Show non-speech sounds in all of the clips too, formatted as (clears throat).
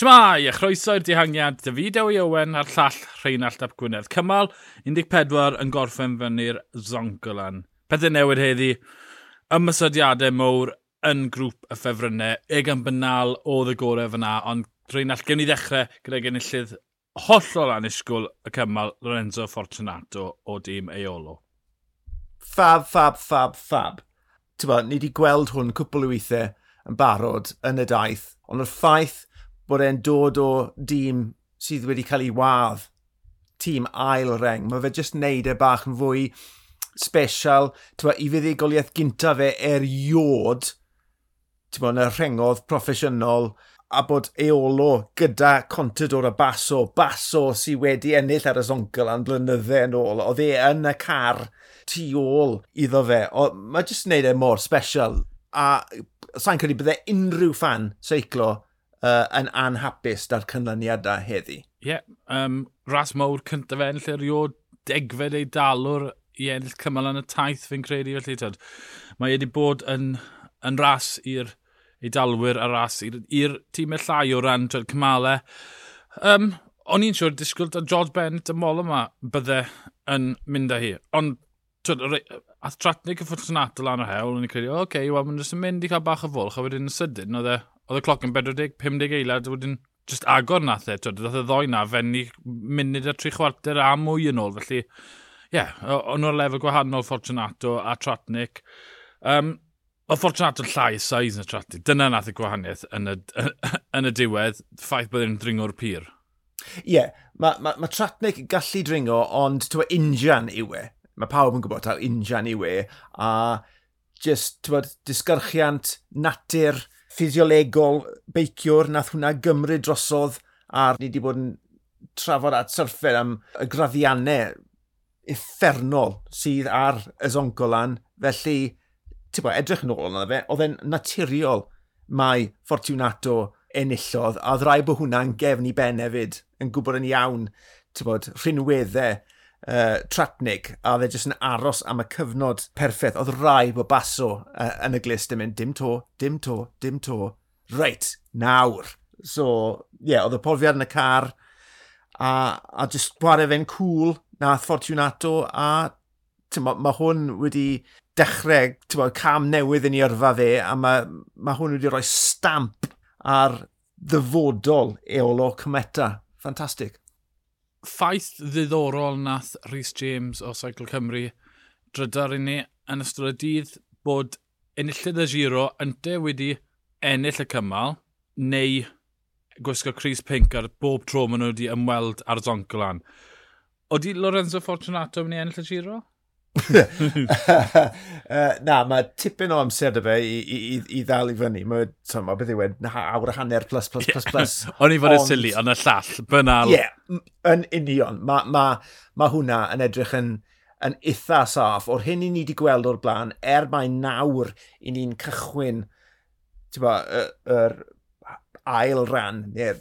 Shmai, a chroeso i'r dihangiad, David Ewy Owen a'r llall Rheinald Ap Gwynedd. Cymal 14 yn gorffen fyny'r Zongolan. Pethau newid heddi, ymysodiadau mowr yn grŵp y ffefrynnau. Egan bynal oedd y gorau fyna, ond Rheinald, gewn ni ddechrau gyda gynullydd hollol anisgwyl y cymal Lorenzo Fortunato o dîm Eolo. Fab, fab, fab, fab. Ti'n ni wedi gweld hwn cwpl o weithiau yn barod yn y daith, ond y ffaith bod e'n dod o dîm sydd wedi cael ei wadd, tîm ail reng. Mae fe jyst wneud e bach yn fwy special, tywa, i fuddugoliaeth gyntaf fe eriod, tywa, yn y rhengodd proffesiynol, a bod eolo gyda Contador a Basso, Basso sydd wedi ennill ar y zonkel am blynydde yn ôl, oedd e yn y car tu ôl iddo fe. O, mae jyst yn neud e mor special, a sa'n credu byddai unrhyw fan seiclo uh, yn anhapus da'r cynlyniadau heddi. Ie, yeah, um, ras mawr cyntaf fe, lle rioed degfed ei dalwr i ennill cymal yn y taith fi'n credu. Felly, tyd, mae wedi bod yn, yn ras i'r ei dalwyr a ras i'r tîmau llai o ran twyd, cymalau. Um, o'n i'n siŵr disgwyl da George Bennett y mol yma bydde yn mynd â hi. Ond a Tratnig y Fortunato lan o hewl, o'n i'n credu, oce, okay, wel, mae'n jyst yn mynd i cael bach o fwlch, a wedyn yn sydyn, oedd e, oedd y cloc yn 40, 50 eilad, wedyn just agor nath e, twyd, ddoth y e ddoi na, fenni munud a tri chwarter a mwy yn ôl, felly, ie, yeah, o'n nhw'r lefel gwahanol Fortunato a Tratnic. Um, o Fortunato llai size na Tratnic, dyna nath y gwahaniaeth yn y, (laughs) yn y diwedd, ffaith bod e'n dringo'r pyr. Ie, yeah, mae ma, ma Tratnic gallu dringo, ond tywa injan yw e. Mae pawb yn gwybod taw injan yw e, a just, tywa, disgyrchiant, natur, ffisiolegol beiciwr, nath hwnna gymryd drosodd a ni wedi bod yn trafod at syrffer am y graddiannau effernol sydd ar y zongolan. Felly, ti'n bod, edrych yn ôl yna fe, oedd e'n naturiol mae Fortunato enillodd, a ddrai bod hwnna'n gefn i ben hefyd, yn gwybod yn iawn, ti'n bod, rhinweddau uh, Tratnig, a dde jyst yn aros am y cyfnod perffaith. Oedd rai bod baso uh, yn y glist yn mynd, dim to, dim to, dim to, reit, nawr. So, ie, yeah, oedd y polfiad yn y car, a, a jyst chwarae fe'n cool, nath Fortunato, a mae ma hwn wedi dechrau ma, cam newydd yn ei yrfa fe, a mae ma hwn wedi rhoi stamp ar ddyfodol eolo cymeta. Fantastic ffaith ddiddorol nath Rhys James o Cycle Cymru drydar i ni yn ystod y dydd bod enillydd y giro ynte wedi ennill y cymal neu gwisgo Chris Pink ar bob tro maen nhw wedi ymweld ar zoncolan. Oeddi Lorenzo Fortunato yn mynd i ennill y giro? uh, (laughs) na, mae tipyn o amser dy fe i, i, i i ddal i fyny. Mae, so, mae beth yw e, awr a hanner plus, plus, plus, plus. (laughs) O'n i fod yn sili, ond y llall, bynal. Ie, yeah, yn union. Mae ma, ma hwnna yn edrych yn, yn eitha saff. O'r hyn i ni wedi gweld o'r blaen, er mae nawr i ni'n cychwyn ba, yr er, ail ran, neu'r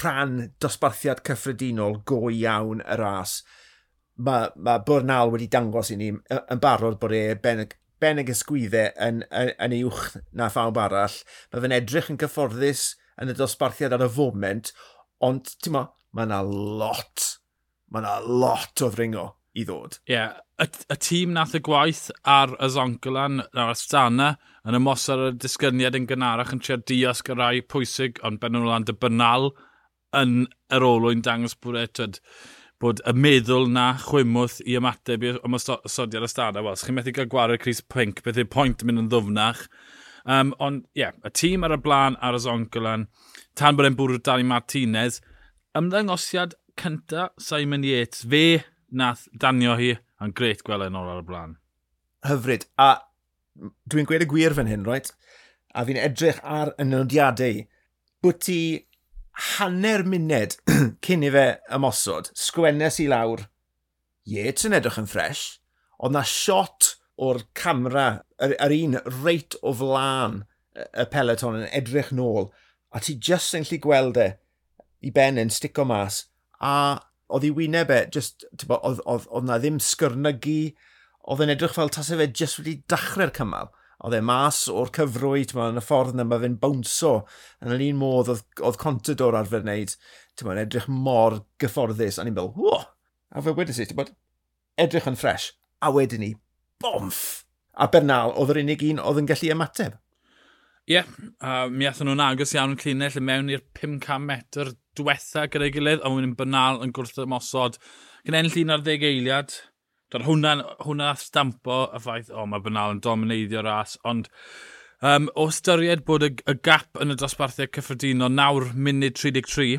rhan dosbarthiad cyffredinol go iawn y ras mae ma Bwrnal wedi dangos i ni yn barod bod e ben, ben y ysgwyddau yn, yn, yn uwch na phawb arall. Mae fe'n edrych yn cyfforddus yn y dosbarthiad ar y foment, ond ti'n ma, mae yna lot, mae yna lot o ddringo i ddod. Ie, yeah. y, y tîm nath y gwaith ar y Zongolan, ar Astana, yn ymosod ar y disgyniad yn gynharach yn trio diasg y rai pwysig, ond ben nhw'n lan dy bynal yn yr olwyn dangos bwyd bod y meddwl na chwymwth i ymateb i'r ymosodiad ystadau. Wel, chi'n methu cael gwared Chris Pink, beth yw'r pwynt mynd yn ddwfnach. Um, ond, ie, yeah, y tîm ar y blaen ar y zongolan, tan bod e'n bwrw Dani Martinez, ymddangosiad cynta Simon Yates, fe nath danio hi, e yn gret gweld e'n ôl ar y blaen. Hyfryd, a dwi'n gweud y gwir fan hyn, roet, a fi'n edrych ar y nodiadau. Bwti hanner munud (clears throat) cyn i fe ymosod, sgwennes i lawr, Yates yn edrych yn ffres, ond na shot o'r camera, yr, yr un reit o flan y peleton yn edrych nôl, a ti just yn lli gweld e i ben yn stico mas, a oedd ei wyneb e, just, oedd, oedd, oedd na ddim sgyrnygu, oedd yn edrych fel tasau fe just wedi dachrau'r cymal oedd e mas o'r cyfrwyd, mae yn y ffordd yna mae fe'n bownso. Yn yr un modd oedd, oedd Contador arfer wneud, ti'n edrych mor gyfforddus, a ni'n fel, wo! A fe wedi si, ti'n bod, edrych yn ffres, a wedyn ni, bomff! A Bernal oedd yr unig un oedd yn gallu ymateb. Ie, yeah, uh, mi athyn nhw'n agos iawn yn llinell mewn i'r 500 metr diwetha gyda'i gilydd, ond wedyn Bernal yn gwrth ymosod. Gan ennill un ar ddeg eiliad, Doedd hwnna, hwnna stampo y ffaith, o, mae Bernal yn domineiddio ras, ond um, o styried bod y, y gap yn y dosbarthiau cyffredinol nawr munud 33,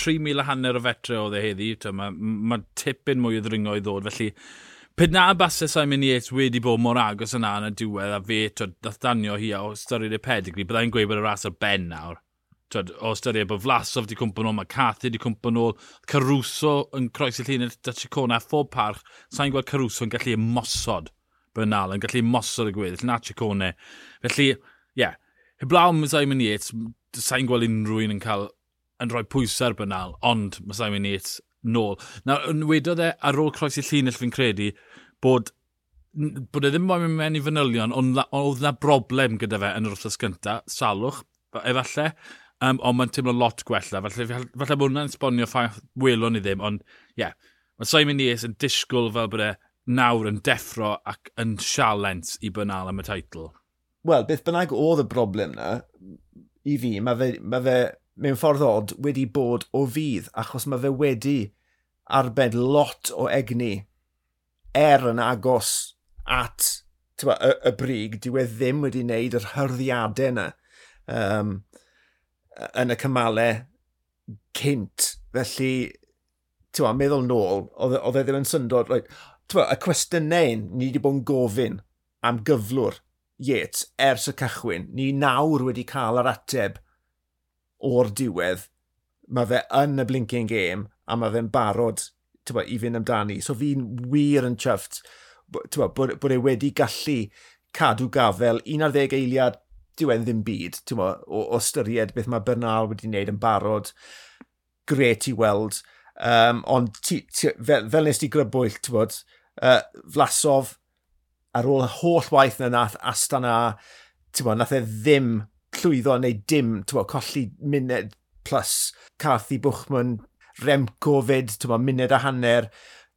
3,000 a hanner o fetre oedd e heddi, mae ma tipyn mwy o ddringo i ddod, felly Pyd na basau Simon Yates wedi bod mor agos yna yn y diwedd a fe, nath danio hi o styried y pedigri, byddai'n gweud bod y ras ar ben nawr twed, o ystyried bod Flasov wedi cwmpa nôl, mae Cathy wedi cwmpa nôl, Caruso yn croes i llun y Dachicona, phob parch, sa'n gweld Caruso yn gallu ymosod Bernal, yn gallu ymosod y gwedd, na Chicone. Felly, ie, yeah, heblaw mae Simon Yates, sa'n gweld unrhyw un yn cael yn rhoi pwysau ar Bernal, ond mae Simon Yates nôl. Nawr, wedodd e ar ôl croes i llun fi'n credu, bod bod e ddim moyn mynd mewn i fanylion, ond oedd na broblem gyda fe yn yr wrthos gyntaf, salwch, efallai, um, ond mae'n teimlo lot gwella. Falle, falle bod hwnna'n sbonio ffaith welon i ddim, ond ie, yeah, mae Simon Ies yn disgwyl fel bod e nawr yn deffro ac yn sialent i bynal am y teitl. Wel, beth bynnag oedd y broblem na, i fi, mae fe, mae fe mewn ffordd od wedi bod o fydd, achos mae fe wedi arbed lot o egni er yn agos at tywa, y, y brig, dyw e ddim wedi wneud yr hyrddiadau yna. Um, yn y cymalau cynt. Felly, ti'n meddwl nôl, oedd e, e ddim yn syndod, right, twa, y cwestiynau ni wedi bod yn gofyn am gyflwr Yates ers y cychwyn, ni nawr wedi cael yr ateb o'r diwedd, mae fe yn y blinking game a mae fe'n barod twa, i fynd amdani. So fi'n wir yn chyfft bod, bod e wedi gallu cadw gafel 11 eiliad dyw e'n ddim byd, ti'n mo, o, o styried beth mae Bernal wedi wneud yn barod, gret i weld, um, ond ti, ti, fel, fel nes ti grybwyll, ti'n bod, uh, Flasov, ar ôl y holl waith na nath Astana, ti'n bod, nath e ddim llwyddo neu dim, ti'n bod, colli muned plus Carthy Bwchman, Remco fyd, ti'n bod, muned a hanner.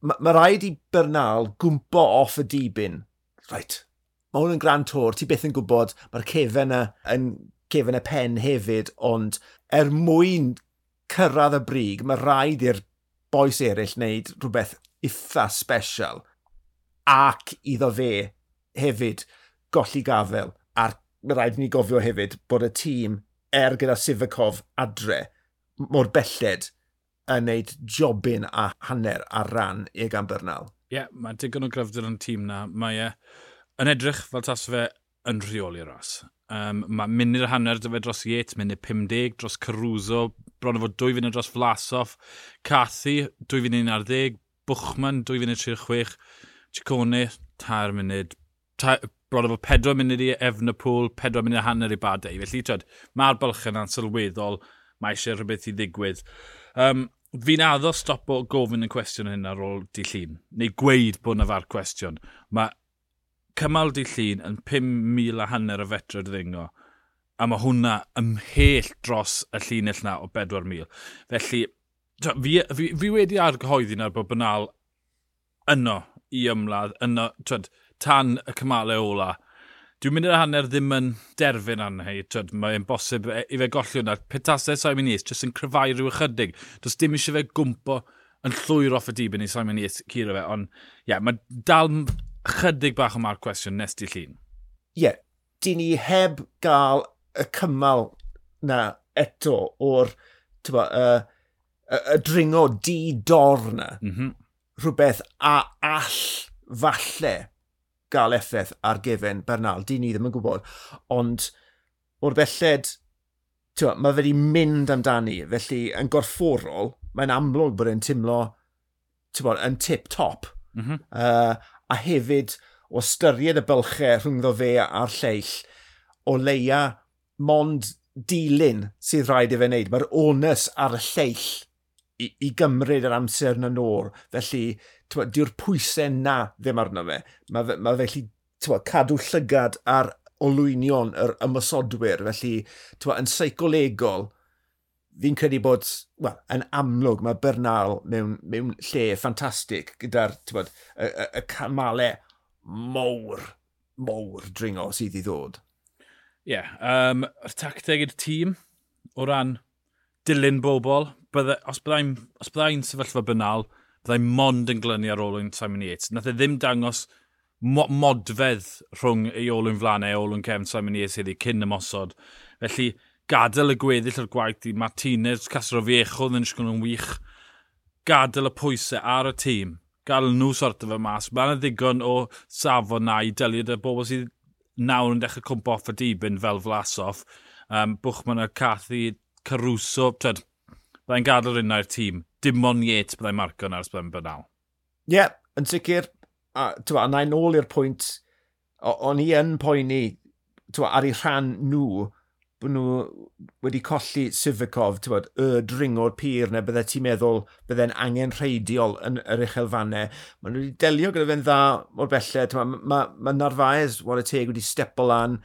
Mae ma, ma rhaid i Bernal gwmpo off y dibyn. Right, mae hwn yn gran tor, ti byth yn gwybod, mae'r cefen y, yn cefen y pen hefyd, ond er mwyn cyrraedd y brig, mae rhaid i'r boes eraill wneud rhywbeth eitha special ac iddo fe hefyd golli gafel a'r mae rhaid ni gofio hefyd bod y tîm er gyda Sifakov adre mor belled yn neud jobyn a hanner ar ran i gan Bernal. Ie, yeah, mae digon o gryfder yn tîm na. Mae e... Uh yn edrych fel tas fe yn rheoli ras. Um, mae munud y hanner dy fe dros Yates, munud 50, dros Caruso, bron o fod 2 funud dros Vlasov, Cathy, 2 funud 11, Bwchman, 2 funud 36, Ciccone, tair munud, bron o fod 4 munud i Efnapool, 4 munud a hanner i Badau. Felly, twyd, mae'r bylchyn yn sylweddol, mae eisiau rhywbeth i ddigwydd. Um, fi'n addo stop o gofyn y cwestiwn hyn ar ôl di llun, neu gweud bod yna far cwestiwn. Mae cymal di llun yn 5,000 a hanner o fetrau ddingo. A mae hwnna ymhell dros y llinell na o 4,000. Felly, to, fi, fi, fi wedi argyhoeddi na'r bod banal yno i ymladd, yno, twyd, tan y cymalau ola. Dwi'n mynd i'r hanner ddim yn derfyn arno hei. Twyd, mae'n bosib e, i fe golli hwnna. Petasau Simon Yates jyst yn cryfau rhyw ychydig. Does dim eisiau fe gwmpo yn llwyr off y dibyn i Simon Yates curo fe. Ond, ie, yeah, mae dal chydig bach o ma'r cwestiwn nes di llun. Ie, yeah, di ni heb gael y cymal na eto o'r tyba, uh, y, y dringo di-dor na. Mm -hmm. Rhywbeth a all falle gael effaith ar gefen Bernal. Di ni ddim yn gwybod. Ond o'r belled, tywa, mae fe wedi mynd amdani. Felly, yn gorfforol, mae'n amlwg bod e'n timlo tywa, yn tip-top. Mm -hmm. uh, a hefyd o ystyried y bylchau rhwngddo fe a'r lleill, o leia mond dilyn sydd rhaid i fe wneud. Mae'r onus ar y lleill i, i gymryd yr amser na nôr. Felly, dyw'r pwysau na ddim arno fe. Mae fe, ma fe twa, cadw llygad ar olwynion yr ymysodwyr. Felly, twa, yn seicolegol, fi'n credu bod, well, yn amlwg, mae Bernal mewn, mewn lle ffantastig gyda'r, ti'n bod, y, y, y camalau mowr, mowr dringo sydd i ddod. Ie, yeah, um, tacteg i'r tîm o ran dilyn bobl, bydde, os byddai'n byddai sefyllfa bynal, byddai'n mond yn glynu ar ôl yn Simon Yates. Nath e ddim dangos mo modfedd rhwng ei olwyn flanau a olwyn cefn Simon Yates iddi cyn y mosod. Felly, gadael y gweddill o'r gwaith i Martinez, Casro Fiecho, ddyn nhw'n yn wych, gadael y pwysau ar y tîm, gael nhw sort o fe mas. Mae'n ddigon o safon na i dylid y bobl sydd nawr yn dechrau cwmpo off y dibyn fel flasoff. Um, bwch Bwchman a Cathy Caruso, tyd, byddai'n gadael rhywun i'r tîm. Dim ond Yates byddai'n marco yn ars byddai'n bynal. Ie, yeah, yn sicr. A, twa, na i nôl i'r pwynt, o'n i yn poeni tywa, ar ei rhan nhw bod nhw wedi colli Sivakov, ti'n bod, y dringo'r pyr neu byddai ti'n meddwl byddai'n angen rheidiol yn yr uchelfannau. Mae nhw wedi delio gyda fe'n dda o'r belle. Mae ma, ma, ma Narfaes, y Teg, wedi stepo lan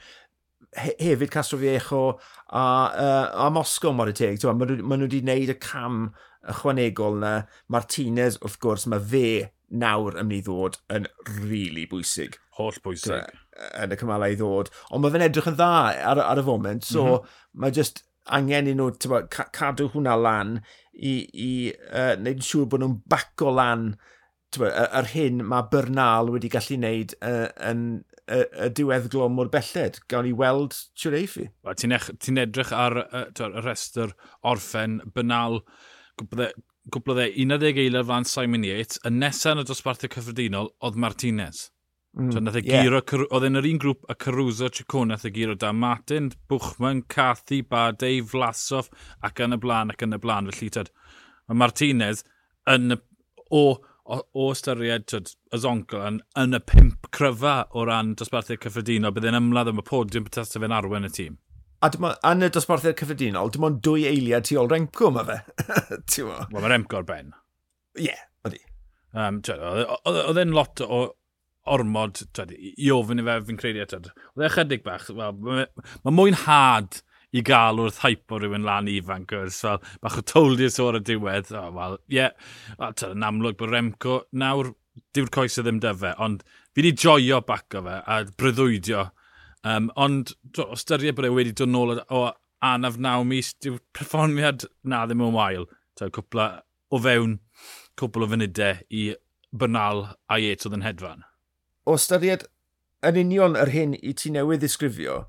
he, hefyd Castro Viejo a, uh, a Moscow, Wara Teg. Mae ma nhw wedi gwneud y cam ychwanegol na. Martinez, wrth gwrs, mae fe nawr yn mynd i ddod yn rili really bwysig. Holl bwysig. Yn y cymalau i ddod. Ond mae fe'n edrych yn dda ar, ar y foment, so mm -hmm. mae just angen i nhw tywa, cadw hwnna lan i, i uh, wneud siŵr bod nhw'n baco lan tywa, yr hyn mae Bernal wedi gallu wneud uh, yn y, y diwedd glwm mor belled. Gawn ni weld siwr eiffi. Ti'n ti edrych ar y restr orffen Bernal, gwblodd e 11 e eilad fan Simon Yates, y nesaf yn y dosbarthau cyffredinol oedd Martinez. Mm, so, nath e yeah. giro, oedd yn yr un grŵp y Caruso, Ciccone, nath e giro da Martin, Bwchman, Cathy, Badei, Vlasov, ac yn y blaen, ac yn y blaen. Felly, tyd, mae Martinez yn y, o, o, o ystyried tyd, y zoncle yn, yn y pimp cryfa o ran dosbarthau cyffredinol, bydd e'n ymladd am y podiwm petasta fe'n arwen y tîm. A dyma, yn y dosbarthau cyffredinol, dim ond dwy eiliad tu ôl Remco mae fe. (laughs) Wel, mae Remco ar ben. Ie, yeah, ydi. Um, oedd e'n lot o, ormod twed, i ofyn i fe fi'n credu eto. Oedd e chydig bach, Well, mae ma mwy'n had i gael wrth haipo rhywun lan ifanc. Gwrs, fel, bach o toldius o'r y diwedd. Oh, wel, ie. Yeah. Yn amlwg bod Remco nawr diw'r coes o ddim dyfe. ond fi wedi joio bac o fe a bryddwydio. Um, ond o styried bod e wedi dod nôl o anaf naw mis, diw'r perfformiad na ddim yn wael. Ta, cwpla o fewn cwpl o funudau i bynal a iet oedd yn hedfan o styried yn union yr hyn i ti newydd ddisgrifio,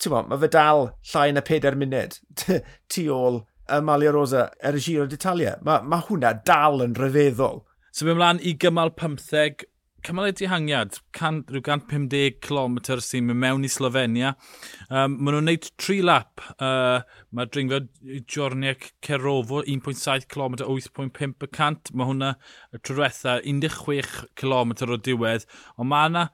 ti'n mo, mae fe dal llai na 4 munud (laughs) tu ôl y Malia Rosa er y Giro d'Italia. Mae ma hwnna dal yn rhyfeddol. So, mynd mlaen i gymal 15, cymal y dihangiad, can, rhyw 150 km sy'n mynd mewn i Slovenia. Um, maen nhw'n gwneud tri lap. Uh, Mae dringfa Jorniac Cerofo 1.7 km, 8.5%. Mae hwnna y trwetha 16 km o diwedd. Ond mae yna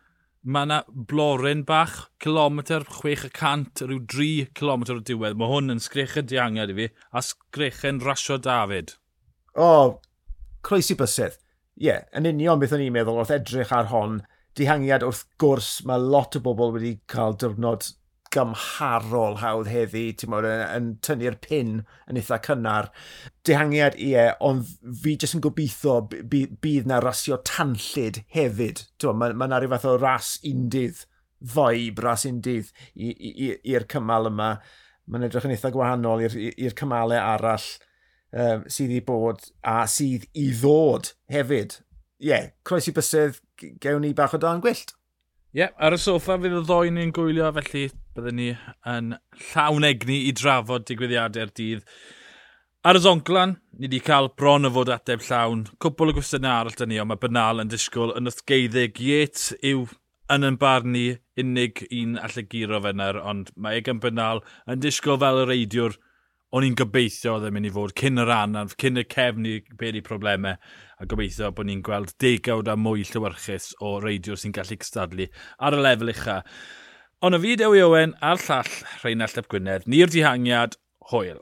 mae yna blorin bach, kilometr 600, rhyw 3 km o diwedd. Mae hwn yn sgrechen diangiad i fi, a sgrechen rasio David. O, oh, croesi bysydd. Ie, yeah, yn union beth o'n i'n meddwl wrth edrych ar hon, dihangiad wrth gwrs mae lot o bobl wedi cael diwrnod gymharol hawdd heddi, ti'n mwyn yn, yn tynnu'r pin yn eitha cynnar. Dehangiad, ie, ond fi jyst yn gobeithio bydd na rasio tanllid hefyd. Mae ma, ma na rhyw fath o ras undydd, foib ras undydd i'r cymal yma. Mae'n edrych yn eitha gwahanol i'r cymalau arall um, sydd i bod a sydd i ddod hefyd. Ie, yeah, croes i bysydd, gewn ni bach o dan gwyllt. Ie, yeah, ar y soffa fydd y ddoi ni'n gwylio, felly byddwn ni yn llawn egni i drafod digwyddiadau'r dydd. Ar y zonclan, ni wedi cael bron o fod ateb llawn. Cwpl o gwestiynau arall dyn ni, ond mae banal yn disgwyl yn ysgeiddeg. Yates yw yn yn barn ni unig un allai giro fe ond mae Egan Banal yn disgwyl fel y reidiwr o'n i'n gobeithio oedd e'n mynd i fod cyn y ran, cyn y cefn i beth i problemau, a gobeithio bod ni'n gweld degawd a mwy llywyrchus o reidiwr sy'n gallu cystadlu ar y lefel ucha. Ond y fi Dewi Owen a'r llall Rheinald Llyp Gwynedd, ni'r dihangiad, hwyl.